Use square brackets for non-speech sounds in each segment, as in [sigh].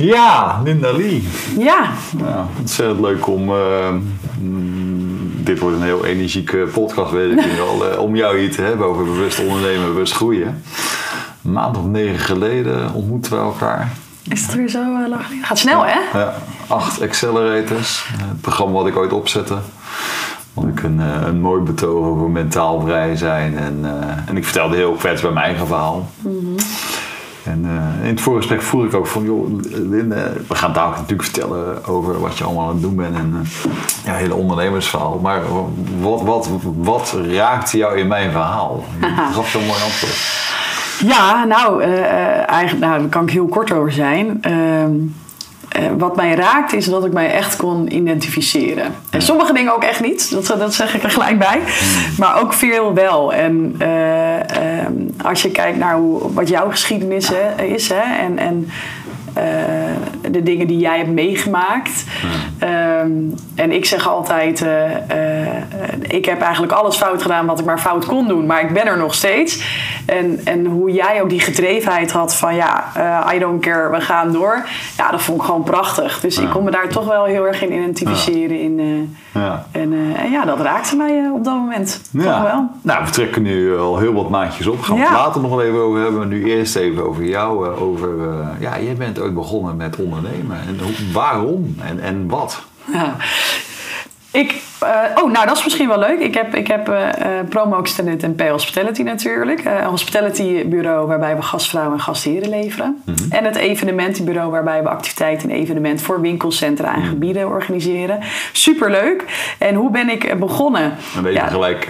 Ja, Linda Lee. Ja. ja ontzettend leuk om. Uh, dit wordt een heel energieke podcast, weet ik al. Uh, om jou hier te hebben over bewust ondernemen, bewust groeien. Een maand of negen geleden ontmoeten we elkaar. Is het weer zo uh, lang Gaat snel, hè? Ja, acht accelerators. Het programma wat ik ooit opzette. Vond ik een, een mooi betoog over mentaal vrij zijn. En, en ik vertelde heel kwetsbaar mijn eigen verhaal. Mm -hmm. En uh, in het voorgesprek voel ik ook van, joh, Linde, we gaan daar natuurlijk vertellen over wat je allemaal aan het doen bent en uh, ja, hele ondernemersverhaal. Maar wat, wat, wat raakte jou in mijn verhaal? [laughs] Je gaf zo'n mooi antwoord. Ja, nou, eigenlijk, nou, daar kan ik heel kort over zijn. Ehm, wat mij raakt is dat ik mij echt kon identificeren. En sommige dingen ook echt niet, dat, dat zeg ik er gelijk bij. Maar ook veel wel. En uh, um, als je kijkt naar hoe, wat jouw geschiedenis hè, is hè, en, en de dingen die jij hebt meegemaakt. Um, en ik zeg altijd: uh, ik heb eigenlijk alles fout gedaan wat ik maar fout kon doen, maar ik ben er nog steeds. En, en hoe jij ook die gedrevenheid had van ja, I don't care, we gaan door. Ja, dat vond ik gewoon prachtig. Dus ja. ik kon me daar toch wel heel erg in identificeren. Ja. In, ja. En, en, ja, dat raakte mij op dat moment. Toch wel. Nou, we trekken nu al heel wat maandjes op. Gaan we het later nog wel even over hebben. Nu eerst even over jou. over, ja, jij bent ooit begonnen met ondernemen. En waarom en, en wat? Ja. Ik, uh, oh, nou dat is misschien wel leuk. Ik heb, ik heb uh, Promo Extended en Pay Hospitality natuurlijk. Uh, een hospitality bureau waarbij we gastvrouwen en gastheren leveren. Mm -hmm. En het evenementenbureau waarbij we activiteiten en evenementen voor winkelcentra en gebieden organiseren. Superleuk. En hoe ben ik begonnen? Dan weet je ja. gelijk,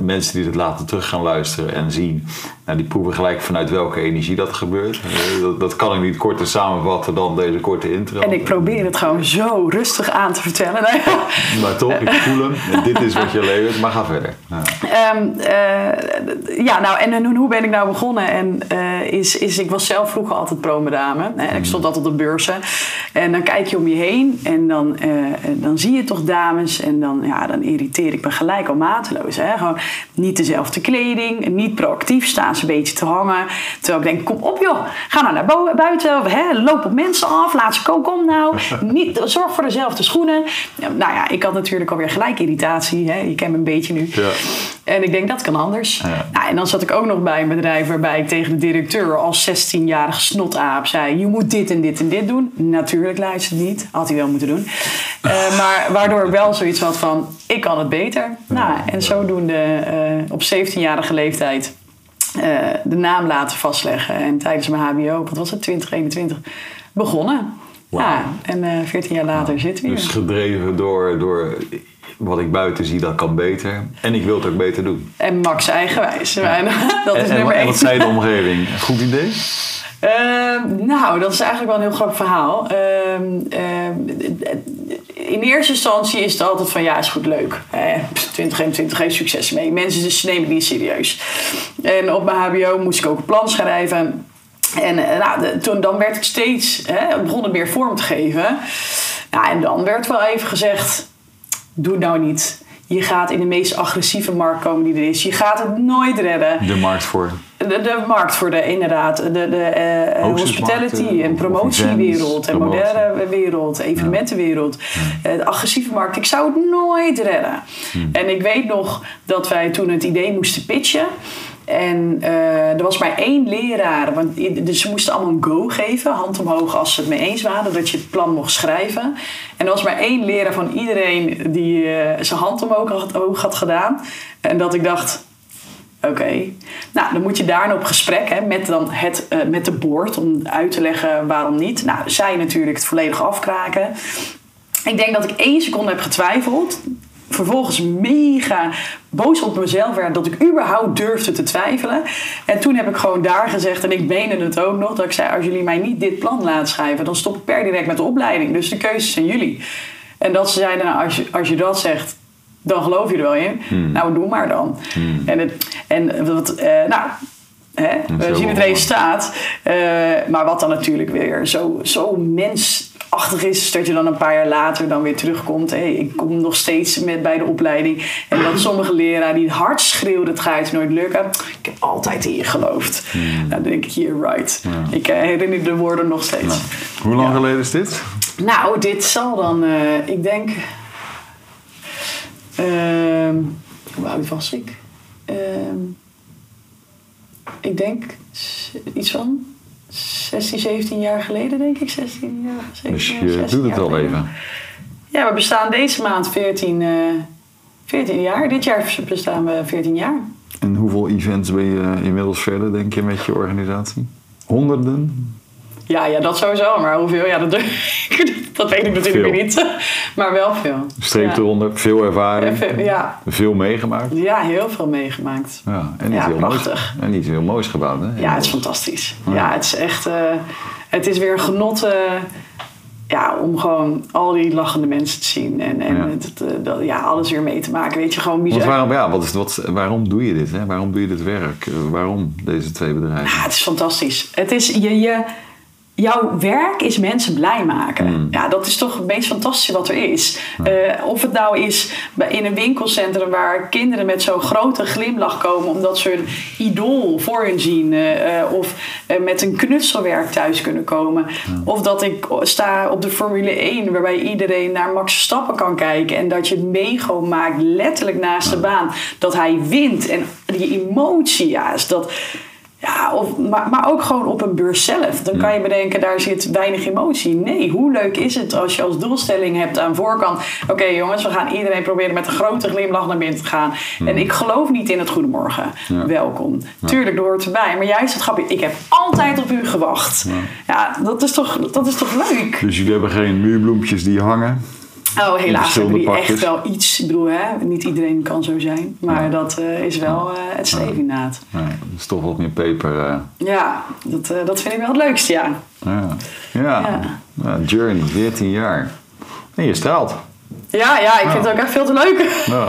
mensen die het later terug gaan luisteren en zien... Nou, die proeven gelijk vanuit welke energie dat gebeurt. Dat, dat kan ik niet korter samenvatten dan deze korte intro. En ik probeer het gewoon zo rustig aan te vertellen. [laughs] maar toch, ik voel hem. En dit is wat je levert, maar ga verder. Ja, um, uh, ja nou, en hoe ben ik nou begonnen? En uh, is, is, ik was zelf vroeger altijd promedame. Hè? Ik stond altijd op de beurzen. En dan kijk je om je heen en dan, uh, dan zie je toch dames. En dan, ja, dan irriteer ik me gelijk al mateloos. Hè? Gewoon niet dezelfde kleding, niet proactief staan ze een beetje te hangen. Terwijl ik denk, kom op joh, ga nou naar buiten. Hè? Loop op mensen af, laat ze komen, kom nou. [laughs] Niet, zorg voor dezelfde schoenen. Nou ja, ik had natuurlijk alweer gelijk irritatie. Hè? Je kent me een beetje nu. Ja. En ik denk, dat kan anders. Ja. Nou, en dan zat ik ook nog bij een bedrijf waarbij ik tegen de directeur als 16-jarige snotaap zei: Je moet dit en dit en dit doen. Natuurlijk luisterde niet. Had hij wel moeten doen. Uh, [laughs] maar waardoor ik wel zoiets had van: Ik kan het beter. Nou, en zodoende uh, op 17-jarige leeftijd uh, de naam laten vastleggen. En tijdens mijn HBO, wat was het, 2021, begonnen. Wow. Ja, en uh, 14 jaar later wow. zitten we hier. Dus gedreven door, door wat ik buiten zie, dat kan beter. En ik wil het ook beter doen. En Max eigenwijs. Ja. [laughs] dat is en, nummer en, één. En wat zei de omgeving? Goed idee? Uh, nou, dat is eigenlijk wel een heel grappig verhaal. Uh, in eerste instantie is het altijd van ja, is goed leuk. Eh, 2021 heeft succes mee. Mensen ze nemen het niet serieus. En op mijn HBO moest ik ook een plan schrijven. En nou, de, toen, dan werd ik steeds, hè, begon het meer vorm te geven. Ja, en dan werd wel even gezegd: doe het nou niet. Je gaat in de meest agressieve markt komen die er is. Je gaat het nooit redden. De markt voor. De, de markt voor de, inderdaad. De, de uh, hospitality en promotiewereld. En moderne wereld. Evenementenwereld. Ja. de agressieve markt. Ik zou het nooit redden. Hmm. En ik weet nog dat wij toen het idee moesten pitchen. En uh, er was maar één leraar, want dus ze moesten allemaal een go geven, hand omhoog als ze het mee eens waren, dat je het plan mocht schrijven. En er was maar één leraar van iedereen die uh, zijn hand omhoog had, omhoog had gedaan. En dat ik dacht, oké, nou dan moet je daarna op gesprek hè, met, dan het, uh, met de board om uit te leggen waarom niet. Nou, zij natuurlijk het volledig afkraken. Ik denk dat ik één seconde heb getwijfeld vervolgens mega boos op mezelf werd dat ik überhaupt durfde te twijfelen. En toen heb ik gewoon daar gezegd, en ik meende het ook nog, dat ik zei: Als jullie mij niet dit plan laten schrijven, dan stop ik per direct met de opleiding. Dus de keuzes zijn jullie. En dat ze zeiden: nou, als, je, als je dat zegt, dan geloof je er wel in. Hmm. Nou, doe maar dan. Hmm. En, het, en wat, uh, nou. Hè, we zien het resultaat. Uh, maar wat dan natuurlijk weer zo, zo mens prachtig is, dat je dan een paar jaar later dan weer terugkomt. Hey, ik kom nog steeds met bij de opleiding. En dat sommige leraren die hard schreeuwden, het gaat nooit lukken. Ik heb altijd in je geloofd. Hmm. dan denk ik, hier, right. Ik uh, herinner de woorden nog steeds. Nou, hoe lang geleden is dit? Nou, dit zal dan, uh, ik denk... Uh, hoe oud was ik? Ehm, ik denk iets van 16, 17 jaar geleden, denk ik. 16 jaar. 17 dus je doet het al even. Ja, we bestaan deze maand 14, uh, 14 jaar. Dit jaar bestaan we 14 jaar. En hoeveel events ben je inmiddels verder, denk je, met je organisatie? Honderden? Ja, ja, dat sowieso. Maar hoeveel? Ja, dat, [laughs] dat weet ik natuurlijk niet. [laughs] Maar wel veel. Streep ja. eronder, veel ervaring. Veel, ja. Veel meegemaakt. Ja, heel veel meegemaakt. Ja, en niet, heel, prachtig. Moois, en niet heel moois gebouwd. Hè? Ja, het is fantastisch. Ja, het is echt... Uh, het is weer een genot... Uh, ja, om gewoon al die lachende mensen te zien en, en ja. Het, het, ja, alles weer mee te maken. Weet je, gewoon bizar. waarom, ja, wat is, wat, waarom doe je dit? Hè? Waarom doe je dit werk? Waarom deze twee bedrijven? Ja, het is fantastisch. Het is, je, je, jouw werk is mensen blij maken. Hmm. Ja, dat is toch het meest fantastische wat er is. Eh, of het nou is in een winkelcentrum waar kinderen met zo'n grote glimlach komen omdat ze hun idool voor hun zien. Uh, of met een knutselwerk thuis kunnen komen. Of dat ik sta op de Formule 1 waarbij iedereen naar Max Verstappen kan kijken. En dat je het mego maakt letterlijk naast de baan. Dat hij wint. En die emotie, ja, is dat ja, of, maar, maar ook gewoon op een beurs zelf. Dan kan je bedenken, daar zit weinig emotie. Nee, hoe leuk is het als je als doelstelling hebt aan voorkant... oké jongens, we gaan iedereen proberen met een grote glimlach naar binnen te gaan. En ik geloof niet in het goedemorgen. Welkom. Tuurlijk, dat hoort erbij. Maar juist het grapje, ik heb altijd op u gewacht. Ja, dat, is toch, dat is toch leuk? Dus jullie hebben geen muurbloempjes die hangen? Oh, helaas hebben die echt wel iets. Ik bedoel, hè, niet iedereen kan zo zijn. Maar dat uh, is wel uh, het stevinaat. Ja, dat is toch wat meer peper. Uh. Ja, dat, dat vind ik wel het leukste, ja. Ja, ja. Journey, 14 jaar. En je straalt. Ja, ja, ik vind het ook echt veel te leuk. Ja.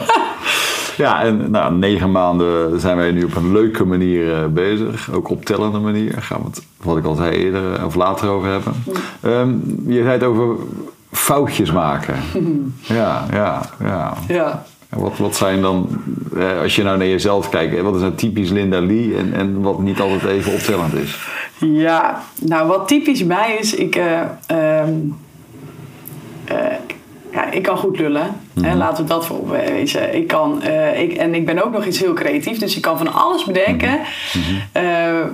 Ja, en nou, negen maanden zijn wij nu op een leuke manier bezig. Ook op tellende manier. Gaan we het, wat ik al zei eerder of later over hebben. Um, je zei het over foutjes maken. [laughs] ja, ja, ja. ja. Wat, wat zijn dan, eh, als je nou naar jezelf kijkt, wat is nou typisch Linda Lee en, en wat niet altijd even opvallend is? Ja, nou wat typisch mij is, ik, uh, ja, ik kan goed lullen. hè, mhm. laten we dat voor wezen. Ik kan, uh, ik, en ik ben ook nog iets heel creatief, dus ik kan van alles bedenken. Uh,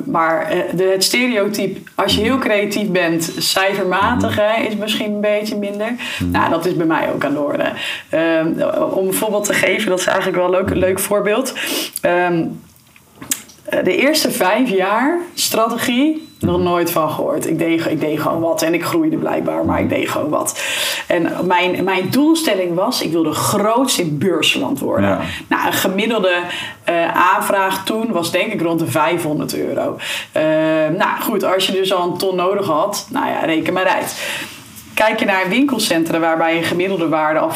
maar uh, de, het stereotype, als je heel creatief bent, cijfermatig, hè, is misschien een beetje minder. Nou, dat is bij mij ook aan de orde. Ehm, om een voorbeeld te geven, dat is eigenlijk wel een leuk, leuk voorbeeld. Ehm, de eerste vijf jaar strategie nog nooit van gehoord. Ik deed, ik deed gewoon wat en ik groeide blijkbaar, maar ik deed gewoon wat. En mijn, mijn doelstelling was, ik wilde grootst in beursland worden. Nou, een gemiddelde uh, aanvraag toen was denk ik rond de 500 euro. Uh, nou goed, als je dus al een ton nodig had, nou ja, reken maar uit. Kijk je naar een winkelcentra waarbij een gemiddelde waarde al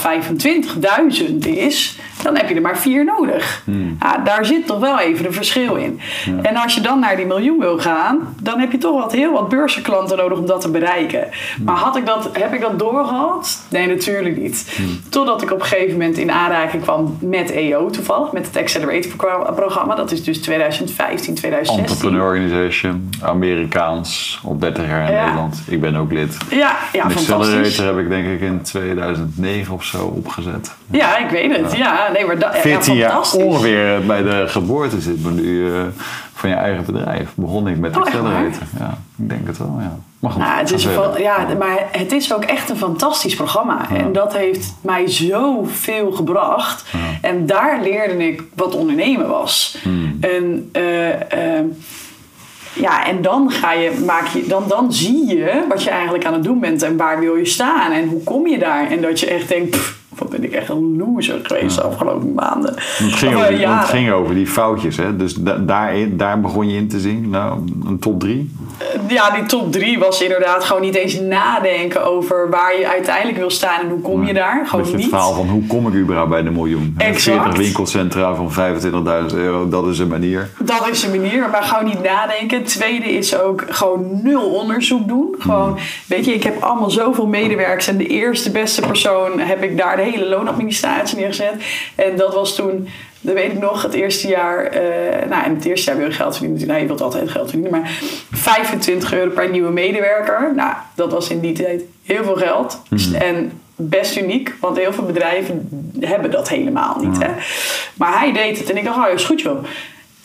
25.000 is, dan heb je er maar vier nodig. Hmm. Ja, daar zit toch wel even een verschil in. En als je dan naar die miljoen wil gaan, dan heb je toch wat heel wat beurzenklanten nodig om dat te bereiken. Hmm. Maar had ik dat, heb ik dat doorgehad? Nee, natuurlijk niet. Hmm. Totdat ik op een gegeven moment in aanraking kwam met EO toevallig, met het Accelerator programma. Dat is dus 2015, 2016. Entrepreneur Organization, Amerikaans, op 30 jaar in Nederland. Ik ben ook lid. Ja, ja Accelerator heb ik denk ik in 2009 of zo opgezet. Ja, ik weet het. Ja, nee, maar dat, 14 ja, jaar ongeveer bij de geboorte zit maar nu, uh, van je eigen bedrijf. Begon ik met oh, Accelerator. Ja, ik denk het wel, ja. Maar goed, nou, het is van, ja, maar het is ook echt een fantastisch programma. En dat heeft mij zoveel gebracht. En daar leerde ik wat ondernemen was. Hmm. En... Uh, ja, en dan, ga je, maak je, dan, dan zie je wat je eigenlijk aan het doen bent en waar wil je staan en hoe kom je daar. En dat je echt denkt, wat ben ik echt een loser geweest de afgelopen maanden. Het ging, over, het ging over die foutjes, hè? dus da daar, daar begon je in te zien. Nou, een top drie. Ja, die top drie was inderdaad gewoon niet eens nadenken over waar je uiteindelijk wil staan en hoe kom je daar. Gewoon het niet. verhaal van hoe kom ik überhaupt bij de miljoen. Exact. 40 winkelcentra van 25.000 euro, dat is een manier. Dat is een manier, maar gewoon niet nadenken. Het tweede is ook gewoon nul onderzoek doen. Gewoon, weet je, ik heb allemaal zoveel medewerkers en de eerste beste persoon heb ik daar de hele loonadministratie neergezet. En dat was toen dat weet ik nog, het eerste jaar. Uh, nou, in het eerste jaar wil je geld verdienen. Nou, je wilt altijd geld verdienen. Maar 25 euro per nieuwe medewerker. Nou, dat was in die tijd heel veel geld. Mhm. En best uniek, want heel veel bedrijven hebben dat helemaal niet. Hè? Maar hij deed het en ik dacht, oh, is goed joh.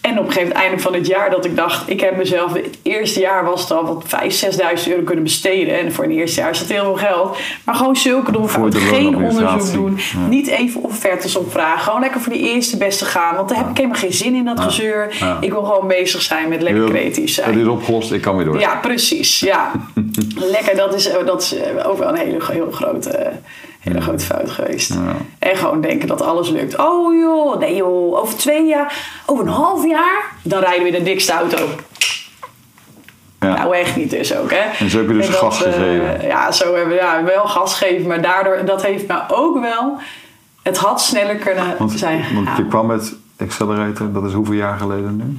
En op een gegeven moment, einde van het jaar, dat ik dacht, ik heb mezelf, het eerste jaar was het al wat 5.000, 6.000 euro kunnen besteden. En voor een eerste jaar is dat heel veel geld. Maar gewoon zulke doen, geen onderzoek doen. Niet even offertes opvragen. Gewoon lekker voor die eerste beste gaan. Want daar heb ik helemaal geen zin in, dat ja. gezeur. Ik wil gewoon bezig zijn met lekker creatief zijn. Het is opgelost, ik kan weer door. Ja, precies. Ja. [laughs] lekker, dat is, dat is ook wel een hele, heel grote hele grote fout geweest. En gewoon denken dat alles lukt. Oh joh, nee joh, over twee jaar, over een half jaar, dan rijden we in de dikste auto. Ja. Nou, echt niet dus ook, hè. En zo heb je dus gas uh, gegeven. ja, zo hebben we ja, wel gas gegeven. Maar daardoor, dat heeft me ook wel... Het had sneller kunnen zijn Want je kwam met Accelerator, dat is hoeveel jaar geleden nu?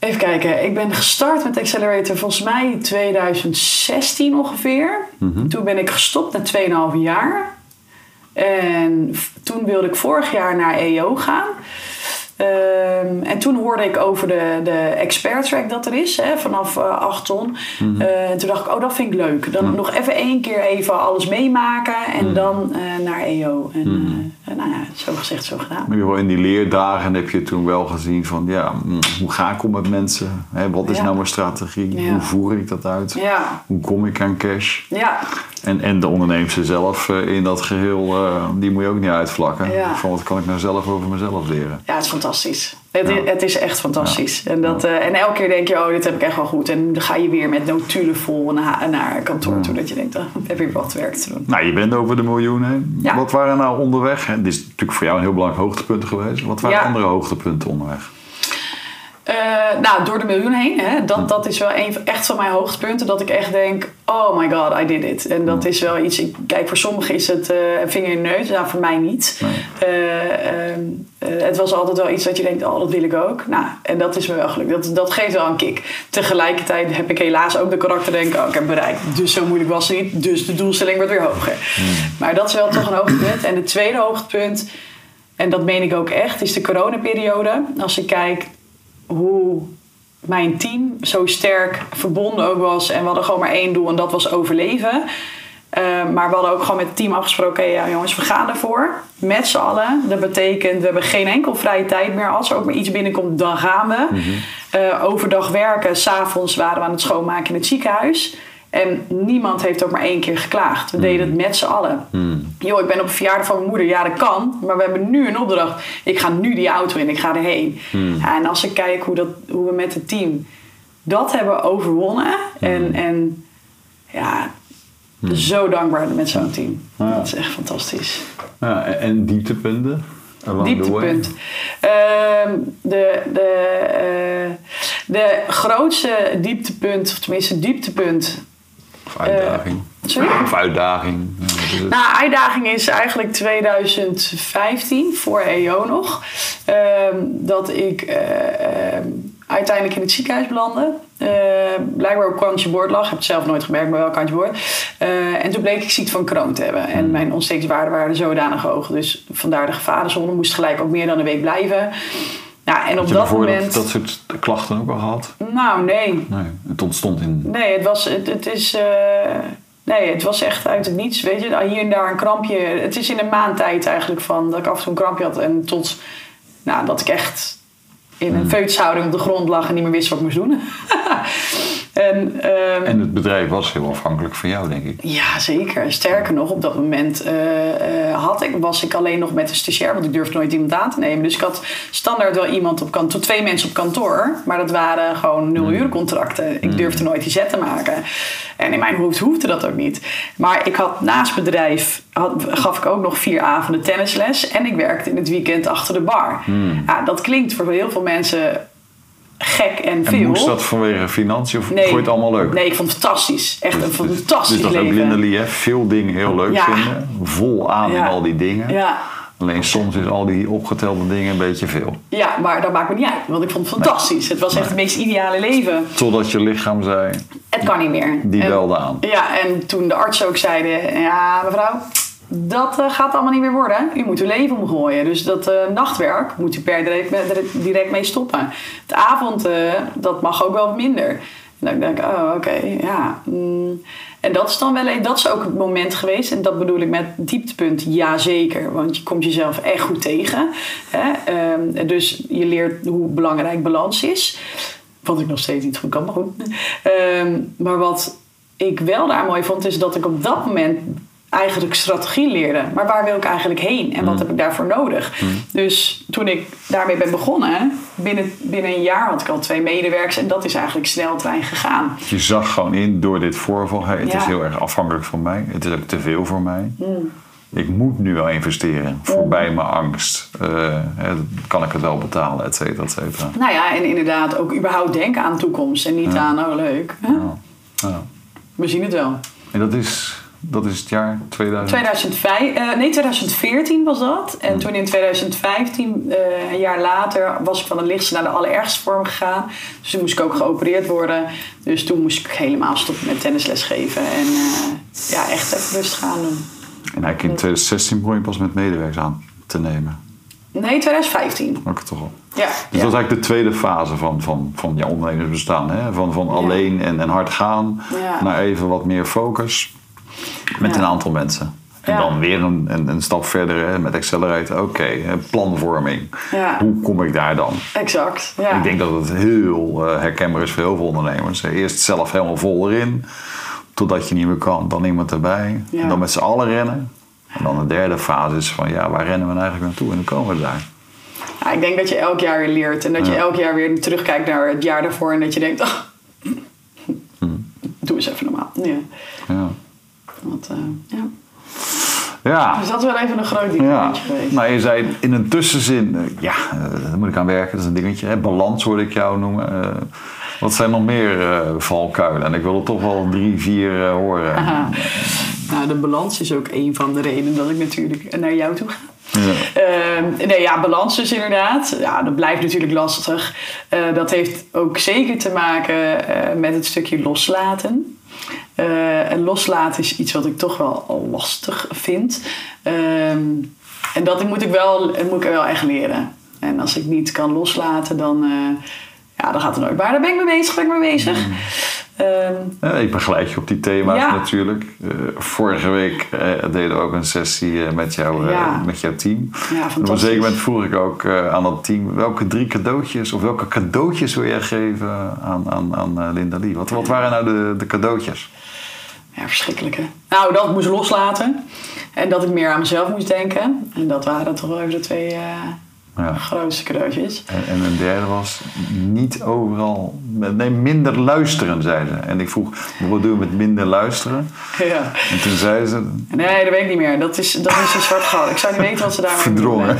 Even kijken, ik ben gestart met Accelerator volgens mij 2016 ongeveer. Mhm. Toen ben ik gestopt na 2,5 jaar. En toen wilde ik vorig jaar naar EO gaan. Ehm, en toen hoorde ik over de, de expert track dat er is, hè, vanaf uh, eh, 8 ton. Mhm. Eh, en toen dacht ik, oh, dat vind ik leuk. Dan nog even één keer even alles meemaken en mhm. dan uh, naar EO. En mhm. nou ja, zo gezegd, zo gedaan. Maar in die leerdagen heb je toen wel gezien van, ja, mm, hoe ga ik om met mensen? Hè, wat is nou mijn strategie? Hoe voer ik dat uit? Ja. Hoe kom ik aan cash? Ja. En, en de onderneemster zelf in dat geheel, die moet je ook niet uitvlakken. Van wat kan ik nou zelf over mezelf leren? Ja, het is fantastisch. Het, het, is echt fantastisch. En, dat, uh, en elke keer denk je, oh, dit heb ik echt wel goed. En dan ga je weer met notulen vol naar, naar kantoor toe. Dat je denkt, oh, ik heb weer wat werk te doen. Nou, je bent over de miljoenen. Wat waren nou onderweg? Dit is natuurlijk voor jou een heel belangrijk hoogtepunt geweest. Wat waren andere hoogtepunten onderweg? Uh, nou, door de miljoen heen. Hè, dat, dat is wel een, echt van mijn hoogtepunten. Dat ik echt denk, oh my god, I did it. En dat is wel iets... Ik, kijk, voor sommigen is het uh, een vinger in de neus. Nou, voor mij niet. Uh, het was altijd wel iets dat je denkt, oh, dat wil ik ook. Nou, en dat is me wel gelukt. Dat, dat geeft wel een kick. Tegelijkertijd heb ik helaas ook de karakter denken, oh, ik heb bereikt. Dus zo moeilijk was het niet. Dus de doelstelling wordt weer hoger. Hmm. Maar dat is wel toch een hoogtepunt. En het tweede hoogtepunt... En dat meen ik ook echt, is de coronaperiode. Als ik kijk hoe mijn team zo sterk verbonden ook was. En we hadden gewoon maar één doel en dat was overleven. Uh, maar we hadden ook gewoon met het team afgesproken: ja, jongens, we gaan ervoor. Met z'n allen. Dat betekent, we hebben geen enkel vrije tijd meer. Als er ook maar iets binnenkomt, dan gaan we. Mm overdag werken, s'avonds waren we aan het schoonmaken in het ziekenhuis. En niemand heeft ook maar één keer geklaagd. We deden het met z'n allen. Hmm. ik ben op een verjaardag van mijn moeder. Ja, dat kan. Maar we hebben nu een opdracht. Ik ga nu die auto in. Ik ga erheen. Hmm. Ja, en als ik kijk hoe, dat, hoe we met het team dat hebben overwonnen. En, hmm. en ja, zo dankbaar met zo'n team. Dat is echt fantastisch. Ja, en dieptepunten? Dieptepunt. Uh, de, de, uh, de grootste dieptepunt, of tenminste dieptepunt of uitdaging. Uh, of uitdaging. Ja, nou, uitdaging is eigenlijk 2015, voor EO nog. Uh, dat ik uh, uiteindelijk in het ziekenhuis belandde. blijkbaar op kantje boord lag. Ik heb het zelf nooit gemerkt, maar wel kantje boord. en toen bleek ik ziekte van kroon te hebben. En hmm. mijn ontstekingswaarden waren zodanig hoog. Dus vandaar de gevarenzone. Moest gelijk ook meer dan een week blijven. Ja, en op dat moment... Dat, soort klachten ook al gehad? Nou, nee. Nee, het ontstond in... Nee, het was... Het, het is... Uh, nee, het was echt uit het niets. Weet je, hier en daar een krampje. Het is in een maand tijd eigenlijk van dat ik af en toe een krampje had. En tot... Nou, dat ik echt in een mm. op de grond lag en niet meer wist wat ik moest doen. [laughs] En, ehm, en het bedrijf was heel afhankelijk van jou, denk ik. Ja, zeker. Sterker nog, op dat moment uh, had ik, was ik alleen nog met een stagiair, want ik durfde nooit iemand aan te nemen. Dus ik had standaard wel iemand op kantoor, twee mensen op kantoor, maar dat waren gewoon nul uur contracten. Ik mm. durfde nooit die zet te maken. En in mijn hoofd hoefde dat ook niet. Maar ik had naast bedrijf, had, gaf ik ook nog vier avonden tennisles en ik werkte in het weekend achter de bar. Mm. Ja, dat klinkt voor heel veel mensen gek en veel. En moest dat vanwege financiën of vond je het allemaal leuk? Nee, ik vond het fantastisch. Echt Dus- een dus- fantastisch Dus dat leven. ook Linda Lee, hè? veel dingen heel leuk Ja. vinden. Vol aan in al die dingen. Ja. Alleen soms is al die opgetelde dingen een beetje veel. ja, maar dat maakt me niet uit. Want ik vond het fantastisch. Het was echt het meest ideale leven. Totdat je lichaam zei, Het kan niet meer. die En- belde aan. Ja, en toen de arts ook zeiden... Ja, mevrouw, dat eh, gaat allemaal niet meer worden. U moet uw leven omgooien. Dus dat eh, nachtwerk moet u per direct, direct mee stoppen. Het avond, eh, dat mag ook wel minder. En dan denk ik, oh, oké, ja. mm. En dat is dan wel dat is ook het moment geweest. En dat bedoel ik met dieptepunt, ja zeker. Want je komt jezelf echt goed tegen. Hè? Ehm, dus je leert hoe belangrijk balans is. Wat ik nog steeds niet goed kan, maar goed. Ehm, maar wat ik wel daar mooi vond, is dat ik op dat moment eigenlijk strategie leerde. Maar waar wil ik eigenlijk heen en wat heb ik daarvoor nodig? Dus toen ik daarmee ben begonnen, binnen, binnen een jaar had ik al twee medewerkers en dat is eigenlijk sneltrein gegaan. Je zag gewoon in door dit voorval, hey, het Ja. is heel erg afhankelijk van mij. Het is ook te veel voor mij. Ik moet nu wel investeren. Voorbij mijn angst. Eh, kan ik het wel betalen, et cetera, et cetera. Nou ja, en inderdaad ook überhaupt denken aan toekomst en niet aan, oh leuk. Ja. we zien het wel. En dat is, dat is het jaar 2000. 2005, eh, nee, 2014 was dat. En toen in 2015, eh, een jaar later, was ik van de lichtste naar de allerergste vorm gegaan. Dus toen moest ik ook geopereerd worden. Dus toen moest ik helemaal stoppen met tennisles geven. En eh, ja, echt even rustig gaan doen. En eigenlijk in 2016 begon je pas met medewerkers aan te nemen. Nee, 2015. Ook toch al. Ja. Dus ja. dat is eigenlijk de tweede fase van, van, van je ondernemersbestaan. Hè? Van, van alleen en, en hard gaan Ja. naar even wat meer focus. Met een aantal mensen. En dan weer een, een, een stap verder hè, met Accelerate. Oké, hè, planvorming. Hoe kom ik daar dan? Exact. Ja. Ik denk dat het heel eh, herkenbaar is voor heel veel ondernemers. hè. Eerst zelf helemaal vol erin. Totdat je niet meer kan. Dan iemand erbij. Ja. En dan met z'n allen rennen. En dan de derde fase is van ja, waar rennen we nou eigenlijk naartoe? En dan komen we daar. Ja, ik denk dat je elk jaar weer leert. En dat je elk jaar weer terugkijkt naar het jaar daarvoor. En dat je denkt, oh, doe eens even normaal. Ja. Ja. Eh, ja. Ja. Dus dat is wel even een groot Ja, dingetje geweest. nou je zei in een tussenzin, eh, ja, eh, daar moet ik aan werken, dat is een dingetje. Hè? Balans hoorde ik jou noemen. Wat zijn nog meer valkuilen? En ik wil er toch wel drie, vier eh, horen. Aha. [laughs] Nou, de balans is ook een van de redenen dat ik natuurlijk naar jou toe ga. Ja. Ehm, nee, ja, balans dus inderdaad. Ja, dat blijft natuurlijk lastig. Dat heeft ook zeker te maken met het stukje loslaten. Eh, en loslaten is iets wat ik toch wel lastig vind. Ehm, en dat moet ik, wel, moet ik wel echt leren. En als ik niet kan loslaten, dan, eh, ja, dan gaat het nooit. Maar daar ben ik mee bezig, ben ik mee bezig. Ehm, Ja, ik begeleid je op die thema's Ja. natuurlijk. Eh, vorige week eh, deden we ook een sessie eh, met, jou, eh, Ja. met jouw team. ja, op een zeker moment vroeg ik ook eh, aan dat team... welke drie cadeautjes of welke cadeautjes wil jij geven aan, aan, aan eh, Linda Lee? Wat, wat waren nou de, de cadeautjes? Ja, verschrikkelijk hè. Nou, dat moest loslaten. En dat ik meer aan mezelf moest denken. En dat waren toch wel even de twee eh, Ja. grootste cadeautjes. En, en een derde was niet overal... Nee, minder luisteren, zei ze. En ik vroeg, wat doen we met minder luisteren? [laughs] ja. En toen zei ze, Nee, dat weet ik niet meer. Dat is, dat is een zwart gat. Ik zou niet weten wat ze daarmee Verdrongen.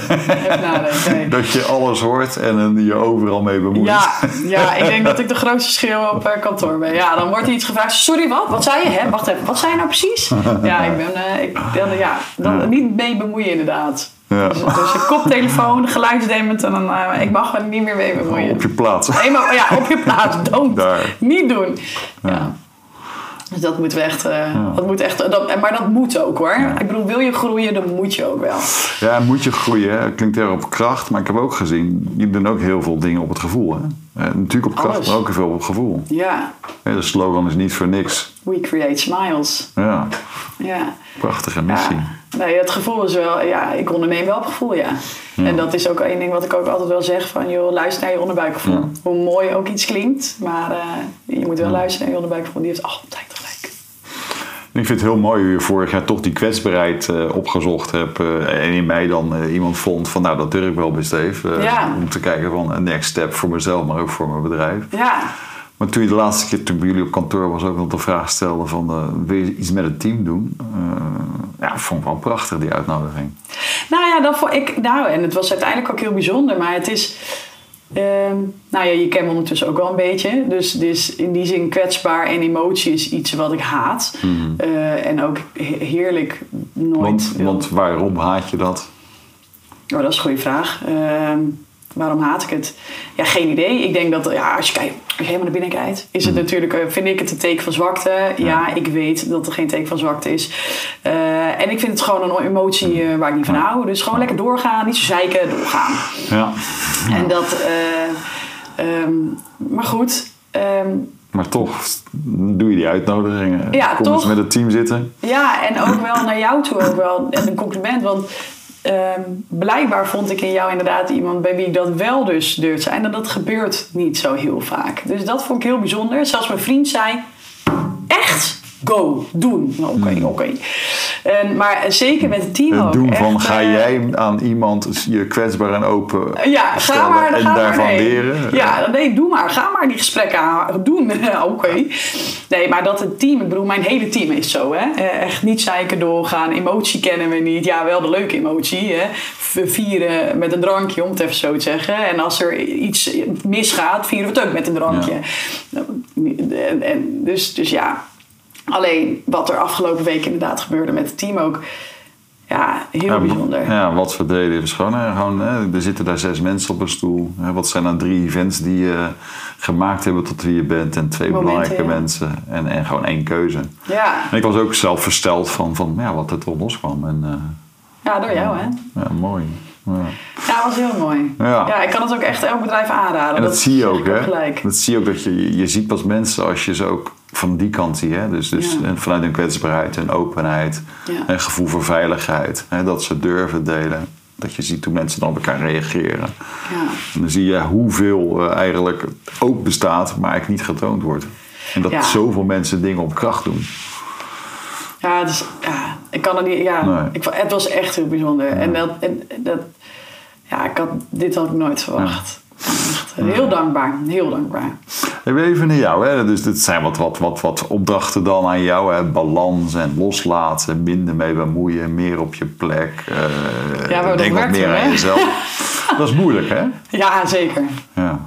[laughs] nee. dat je alles hoort en dan je overal mee bemoeit. Ja, [laughs] ja, ik denk dat ik de grootste schreeuw op eh, kantoor ben. Ja, dan wordt er iets gevraagd. Sorry, wat? Wat zei je? Hè? Wacht even, wat zei je nou precies? Ja, ik ben, eh, ik ben ja, dan niet mee bemoeien inderdaad. Ja. Dus, dus een koptelefoon, geluidsdemmend en dan, eh, ik mag er niet meer mee bemoeien. Op je plaats. Eenmaal, ja, op je plaats. [laughs] Don't. Daar. Niet doen. Ja. Dus dat moet echt, eh, dat moet echt dat, maar dat moet ook hoor. Ik bedoel, wil je groeien, dan moet je ook wel. Ja, moet je groeien. Hè? Klinkt erg op kracht, maar ik heb ook gezien, jullie doen ook heel veel dingen op het gevoel. Hè? Eh, natuurlijk op kracht, Alles. maar ook veel op gevoel. Ja, de slogan is niet voor niks. we create smiles. Ja, Ja. prachtige missie. Ja. Nee, het gevoel is wel, ja, ik onderneem wel op gevoel, ja. En dat is ook één ding wat ik ook altijd wel zeg: van joh, luister naar je onderbuikgevoel. Hoe mooi ook iets klinkt, maar eh, je moet wel luisteren naar je onderbuikgevoel. Die heeft altijd. Ik vind het heel mooi hoe je vorig jaar toch die kwetsbaarheid eh, opgezocht hebt. eh, en in mij dan eh, iemand vond van nou dat durf ik wel best even. Ja. Om te kijken van een next step voor mezelf, maar ook voor mijn bedrijf. Ja, Maar toen je de laatste keer toen bij jullie op kantoor was ook nog de vraag stelde van wil je iets met het team doen? Ja, vond ik wel prachtig die uitnodiging. Nou ja, dat vond ik. Nou, en het was uiteindelijk ook heel bijzonder, maar het is. Ehm, nou ja, je kent me ondertussen ook wel een beetje. Dus, dus in die zin kwetsbaar en emotie is iets wat ik haat. Mhm. Eh, en ook heerlijk nooit... Want, want waarom haat je dat? Oh, dat is een goede vraag. Ehm, waarom haat ik het? Ja, geen idee. Ik denk dat ja, als, je kijkt, helemaal naar binnen kijkt, is het mhm. natuurlijk, eh, vind ik het een teken van zwakte. Ja. ik weet dat er geen teken van zwakte is. Eh, en ik vind het gewoon een emotie waar ik niet van hou. Dus gewoon lekker doorgaan, niet zo zeiken, doorgaan. Ja. En dat, Ehm, maar goed. Ehm, maar toch doe je die uitnodigingen. Ja, Kom toch. eens met het team zitten. Ja, en ook wel naar jou toe ook wel. En een compliment, want ehm, blijkbaar vond ik in jou inderdaad iemand bij wie dat wel dus durft zijn. En dat gebeurt niet zo heel vaak. Dus dat vond ik heel bijzonder. Zelfs mijn vriend zei, echt? go, doen. Oké, hmm. oké. Maar zeker met het team het doen van, ga eh, jij aan iemand je kwetsbaar en open ja, ga maar, en ga daarvan maar, nee. leren? Ja, nee, doe maar. Ga maar die gesprekken doen. [laughs] oké. Nee, maar dat het team, ik bedoel, mijn hele team is zo. Hè? Eh, echt niet zeiken doorgaan. Emotie kennen we niet. Ja, wel de leuke emotie. Hè? vieren met een drankje, om het even zo te zeggen. En als er iets misgaat, vieren we het ook met een drankje. En, en, dus, dus ja, Alleen wat er afgelopen week inderdaad gebeurde met het team ook. Ja, heel bijzonder. Ja, wat verdelen is gewoon, hè, gewoon hè, er zitten daar zes mensen op een stoel. Hè, wat zijn dan drie events die je gemaakt hebben tot wie je bent en twee belangrijke mensen en, en gewoon één keuze. Ja. En ik was ook zelf versteld van, van ja, wat er toch loskwam. En, uh, ja, door jou hè? Ja, mooi. Ja. Ja, was heel mooi. Ja. ja, ik kan het ook echt elk bedrijf aanraden. En dat, zie je ook, hè? Dat zie je ook dat je, je ziet pas mensen als je ze ook van die kant zie. Hè? Dus, dus vanuit een kwetsbaarheid en openheid en gevoel voor veiligheid. Hè? Dat ze durven delen. Dat je ziet hoe mensen dan op elkaar reageren. Ja. En dan zie je hoeveel uh, eigenlijk ook bestaat, maar eigenlijk niet getoond wordt. En dat zoveel mensen dingen op kracht doen. Ja, dus, ja ik kan er niet. Ja, ik, het was echt heel bijzonder. En, dat, en dat. Ja, ik had, dit had ik nooit verwacht. Echt heel dankbaar, heel dankbaar. Even naar jou, hè? dus dit zijn wat, wat, wat, wat opdrachten dan aan jou. Hè? Balans en loslaten, minder mee bemoeien, meer op je plek. Uh, ja, denk wat meer aan jezelf. [laughs] dat is moeilijk, hè? Ja, zeker. Ja.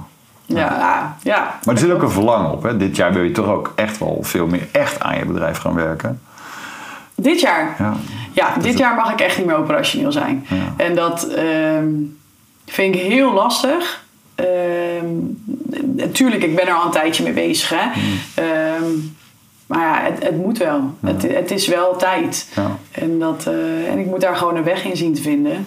Ja, ja. Maar er zit ook een verlangen op. Hè? Dit jaar wil je toch ook echt wel veel meer echt aan je bedrijf gaan werken. Dit jaar? Ja, ja dit jaar mag ik echt niet meer operationeel zijn. En dat uh, vind ik heel lastig. Natuurlijk, ehm, ik ben er al een tijdje mee bezig. Hè? Mm. Ehm, maar ja, het, het moet wel. Het, het, is wel tijd. En, dat, uh, en ik moet daar gewoon een weg in zien te vinden.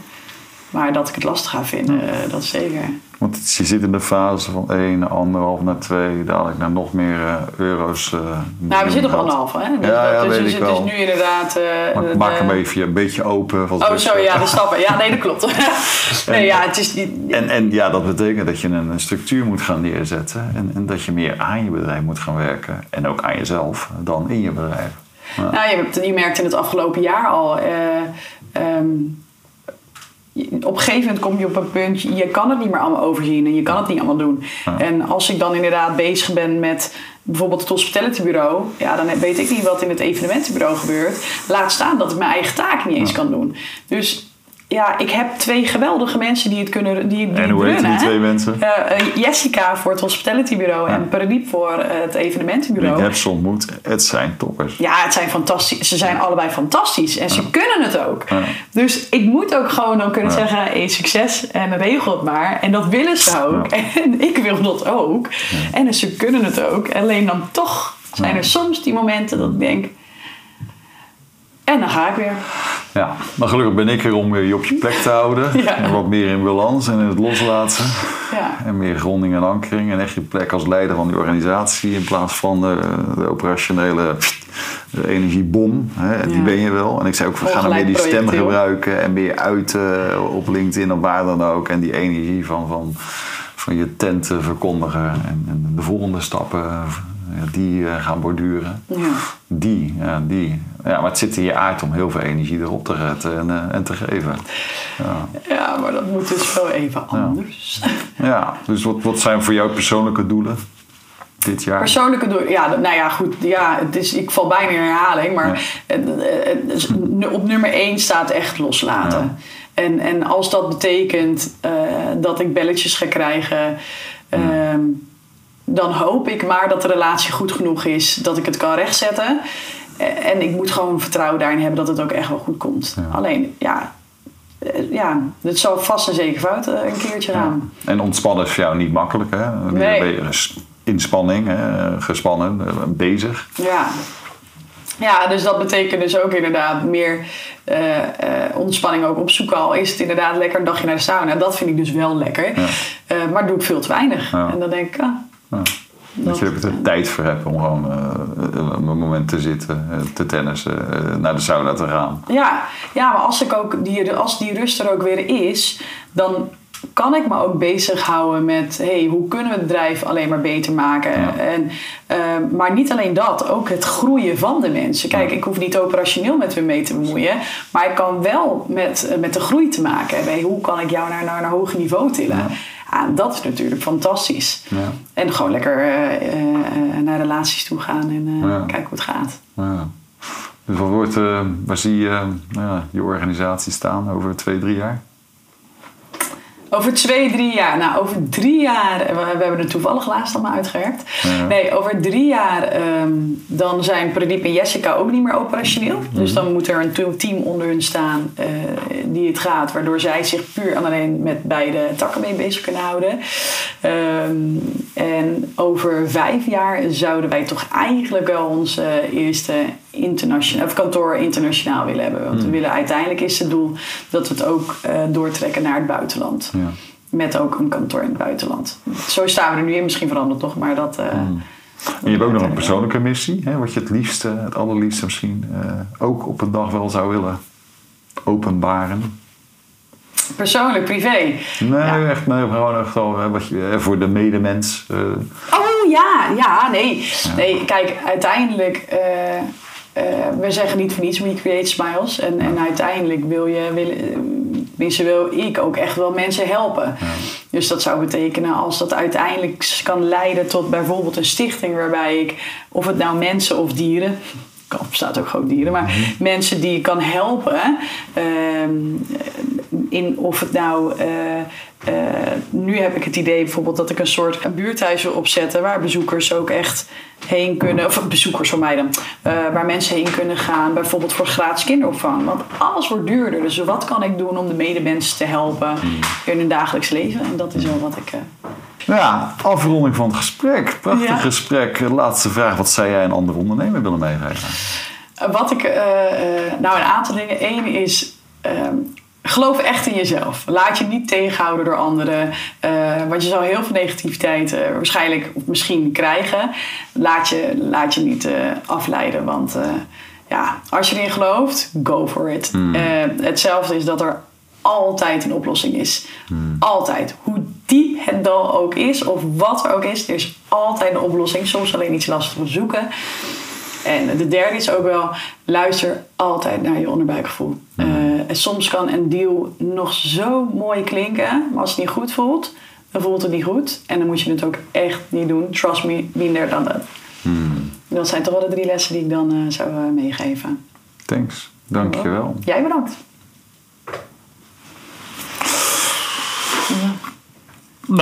Maar dat ik het lastig ga vinden, uh, dat zeker. Want je zit in de fase van 1, anderhalf naar 2, dadelijk naar nog meer uh, euro's. Uh, nou, we zitten op anderhalf, hè? Dus, ja, ja, dus, weet ik wel. is nu inderdaad. Uh, maak hem even een beetje open. Oh, zo ja, de stappen. Ja, nee, dat klopt. [laughs] nee, ja, het is niet... en, en ja, dat betekent dat je een, een structuur moet gaan neerzetten. En, en, dat je meer aan je bedrijf moet gaan werken. En ook aan jezelf dan in je bedrijf. Ja. Nou, je, hebt, je merkt in het afgelopen jaar al. Um, op een gegeven moment kom je op een punt, je kan het niet meer allemaal overzien en je kan het niet allemaal doen. En als ik dan inderdaad bezig ben met bijvoorbeeld het hospitality bureau, ja, dan weet ik niet wat in het evenementenbureau gebeurt. Laat staan dat ik mijn eigen taak niet eens kan doen. Dus ja, ik heb twee geweldige mensen die het kunnen die, die En hoe heet die twee mensen? Uh, Jessica voor het hospitality bureau en Paradiep voor het evenementenbureau. Ik heb ze ontmoet. Het zijn toppers. Ja, het zijn fantastisch. Ze zijn allebei fantastisch en ze kunnen het ook. Dus ik moet ook gewoon dan kunnen zeggen, hey, succes en regel het maar. En dat willen ze ook. [laughs] En ik wil dat ook. En ze kunnen het ook. Alleen dan toch zijn er soms die momenten dat ik denk en dan ga ik weer. Ja, maar gelukkig ben ik er om je op je plek te houden. [laughs] En wat meer in balans en in het loslaten. Ja. En meer gronding en ankering. En echt je plek als leider van die organisatie. In plaats van de, de operationele de energiebom. Hè, die ben je wel. En ik zei ook, we gaan meer die stem gebruiken. En meer uiten op LinkedIn of waar dan ook. En die energie van, van, van je tent verkondigen. En, en de volgende stappen die uh, gaan borduren. Ja. Die, ja, die. Ja, maar het zit in je aard om heel veel energie erop te zetten en, uh, en te geven. Ja. ja, maar dat moet dus wel even anders. Ja, dus wat, wat zijn voor jou persoonlijke doelen? Dit jaar? Persoonlijke doelen, ja, nou ja, goed. Ja, het is, ik val bijna in herhaling, maar op nummer één staat echt loslaten. En, en als dat betekent dat ik belletjes ga krijgen, ehm, dan hoop ik maar dat de relatie goed genoeg is dat ik het kan rechtzetten. En ik moet gewoon vertrouwen daarin hebben dat het ook echt wel goed komt. Alleen, ja, eh, ja, het zal vast en zeker fout eh, een keertje gaan. En ontspannen is voor jou niet makkelijk, hè? Nee. Je inspanning, hè? gespannen, eh, bezig. Ja. Ja, dus dat betekent dus ook inderdaad meer ontspanning ook opzoeken. Al is het inderdaad lekker een dagje naar de sauna. Dat vind ik dus wel lekker. maar doe ik veel te weinig. En dan denk ik, ah, dat je er de tijd voor hebt om gewoon uh, een moment te zitten, uh, te tennissen, uh, naar de sauna te gaan. Ja, ja maar als, ik ook die, als die rust er ook weer is, dan kan ik me ook bezighouden met hey, hoe kunnen we het bedrijf alleen maar beter maken. En, maar niet alleen dat, ook het groeien van de mensen. Kijk, ik hoef niet operationeel met hun mee te bemoeien, maar ik kan wel met, met de groei te maken hebben. hoe kan ik jou naar, naar een hoger niveau tillen? Ja. Ah, dat is natuurlijk fantastisch. Ja. En gewoon lekker uh, uh, naar relaties toe gaan en ja. kijken hoe het gaat. Ja. Dus wat wordt, waar zie je je organisatie staan over twee, drie jaar? Over twee, drie jaar. Nou, over drie jaar. We, we hebben er toevallig laatst allemaal uitgewerkt. Nee, over drie jaar. Um, dan zijn Pradeep en Jessica ook niet meer operationeel. Mhm. Dus dan moet er een team onder hun staan. Uh, die het gaat. Waardoor zij zich puur en alleen met beide takken mee bezig kunnen houden. Um, en over vijf jaar zouden wij toch eigenlijk wel onze eerste internationaal, of kantoor internationaal willen hebben. Want we hmm. willen uiteindelijk is het doel dat we het ook uh, doortrekken naar het buitenland. Ja. Met ook een kantoor in het buitenland. Zo staan we er nu in, misschien veranderd toch, maar dat. Uh, En je hebt ook nog een persoonlijke missie, hè, wat je het liefste, het allerliefste misschien uh, ook op een dag wel zou willen openbaren. Persoonlijk, privé? Nee, echt, nee, gewoon echt wel wat je, voor de medemens. Oh ja, ja, nee. Nee, kijk, uiteindelijk uh, we zeggen niet voor niets We Create Smiles. En, en uiteindelijk wil je, wil, wil ik ook echt wel mensen helpen. Dus dat zou betekenen als dat uiteindelijk kan leiden tot bijvoorbeeld een stichting waarbij ik, of het nou mensen of dieren, bestaat ook gewoon dieren, maar mhm. mensen die je kan helpen. Uh, in of het nou. Uh, uh, nu heb ik het idee bijvoorbeeld dat ik een soort buurthuis wil opzetten waar bezoekers ook echt heen kunnen, of bezoekers voor mij dan, uh, waar mensen heen kunnen gaan, bijvoorbeeld voor gratis kinderopvang. Want alles wordt duurder. Dus wat kan ik doen om de medemens te helpen mhm. in hun dagelijks leven? En dat is wel wat ik. Nou ja, afronding van het gesprek. Prachtig gesprek. Laatste vraag. Wat zou jij een andere ondernemer willen meegeven? Wat ik... Uh, nou, een aantal dingen. Eén is... Ehm, geloof echt in jezelf. Laat je niet tegenhouden door anderen. Uh, want je zal heel veel negativiteit uh, waarschijnlijk of misschien krijgen. Laat je, laat je niet uh, afleiden. Want ja, als je erin gelooft, go for it. Hmm. hetzelfde is dat er altijd een oplossing is. Hmm. Altijd. Hoe diep het dan ook is, of wat er ook is, er is altijd een oplossing. Soms alleen iets lastig te zoeken. En de derde is ook wel, luister altijd naar je onderbuikgevoel. Hmm. Uh, soms kan een deal nog zo mooi klinken, maar als het niet goed voelt, dan voelt het niet goed. En dan moet je het ook echt niet doen. Trust me, minder dan dat. Hmm. Dat zijn toch wel de drie lessen die ik dan uh, zou uh, meegeven. Thanks. Dankjewel. Jij bedankt.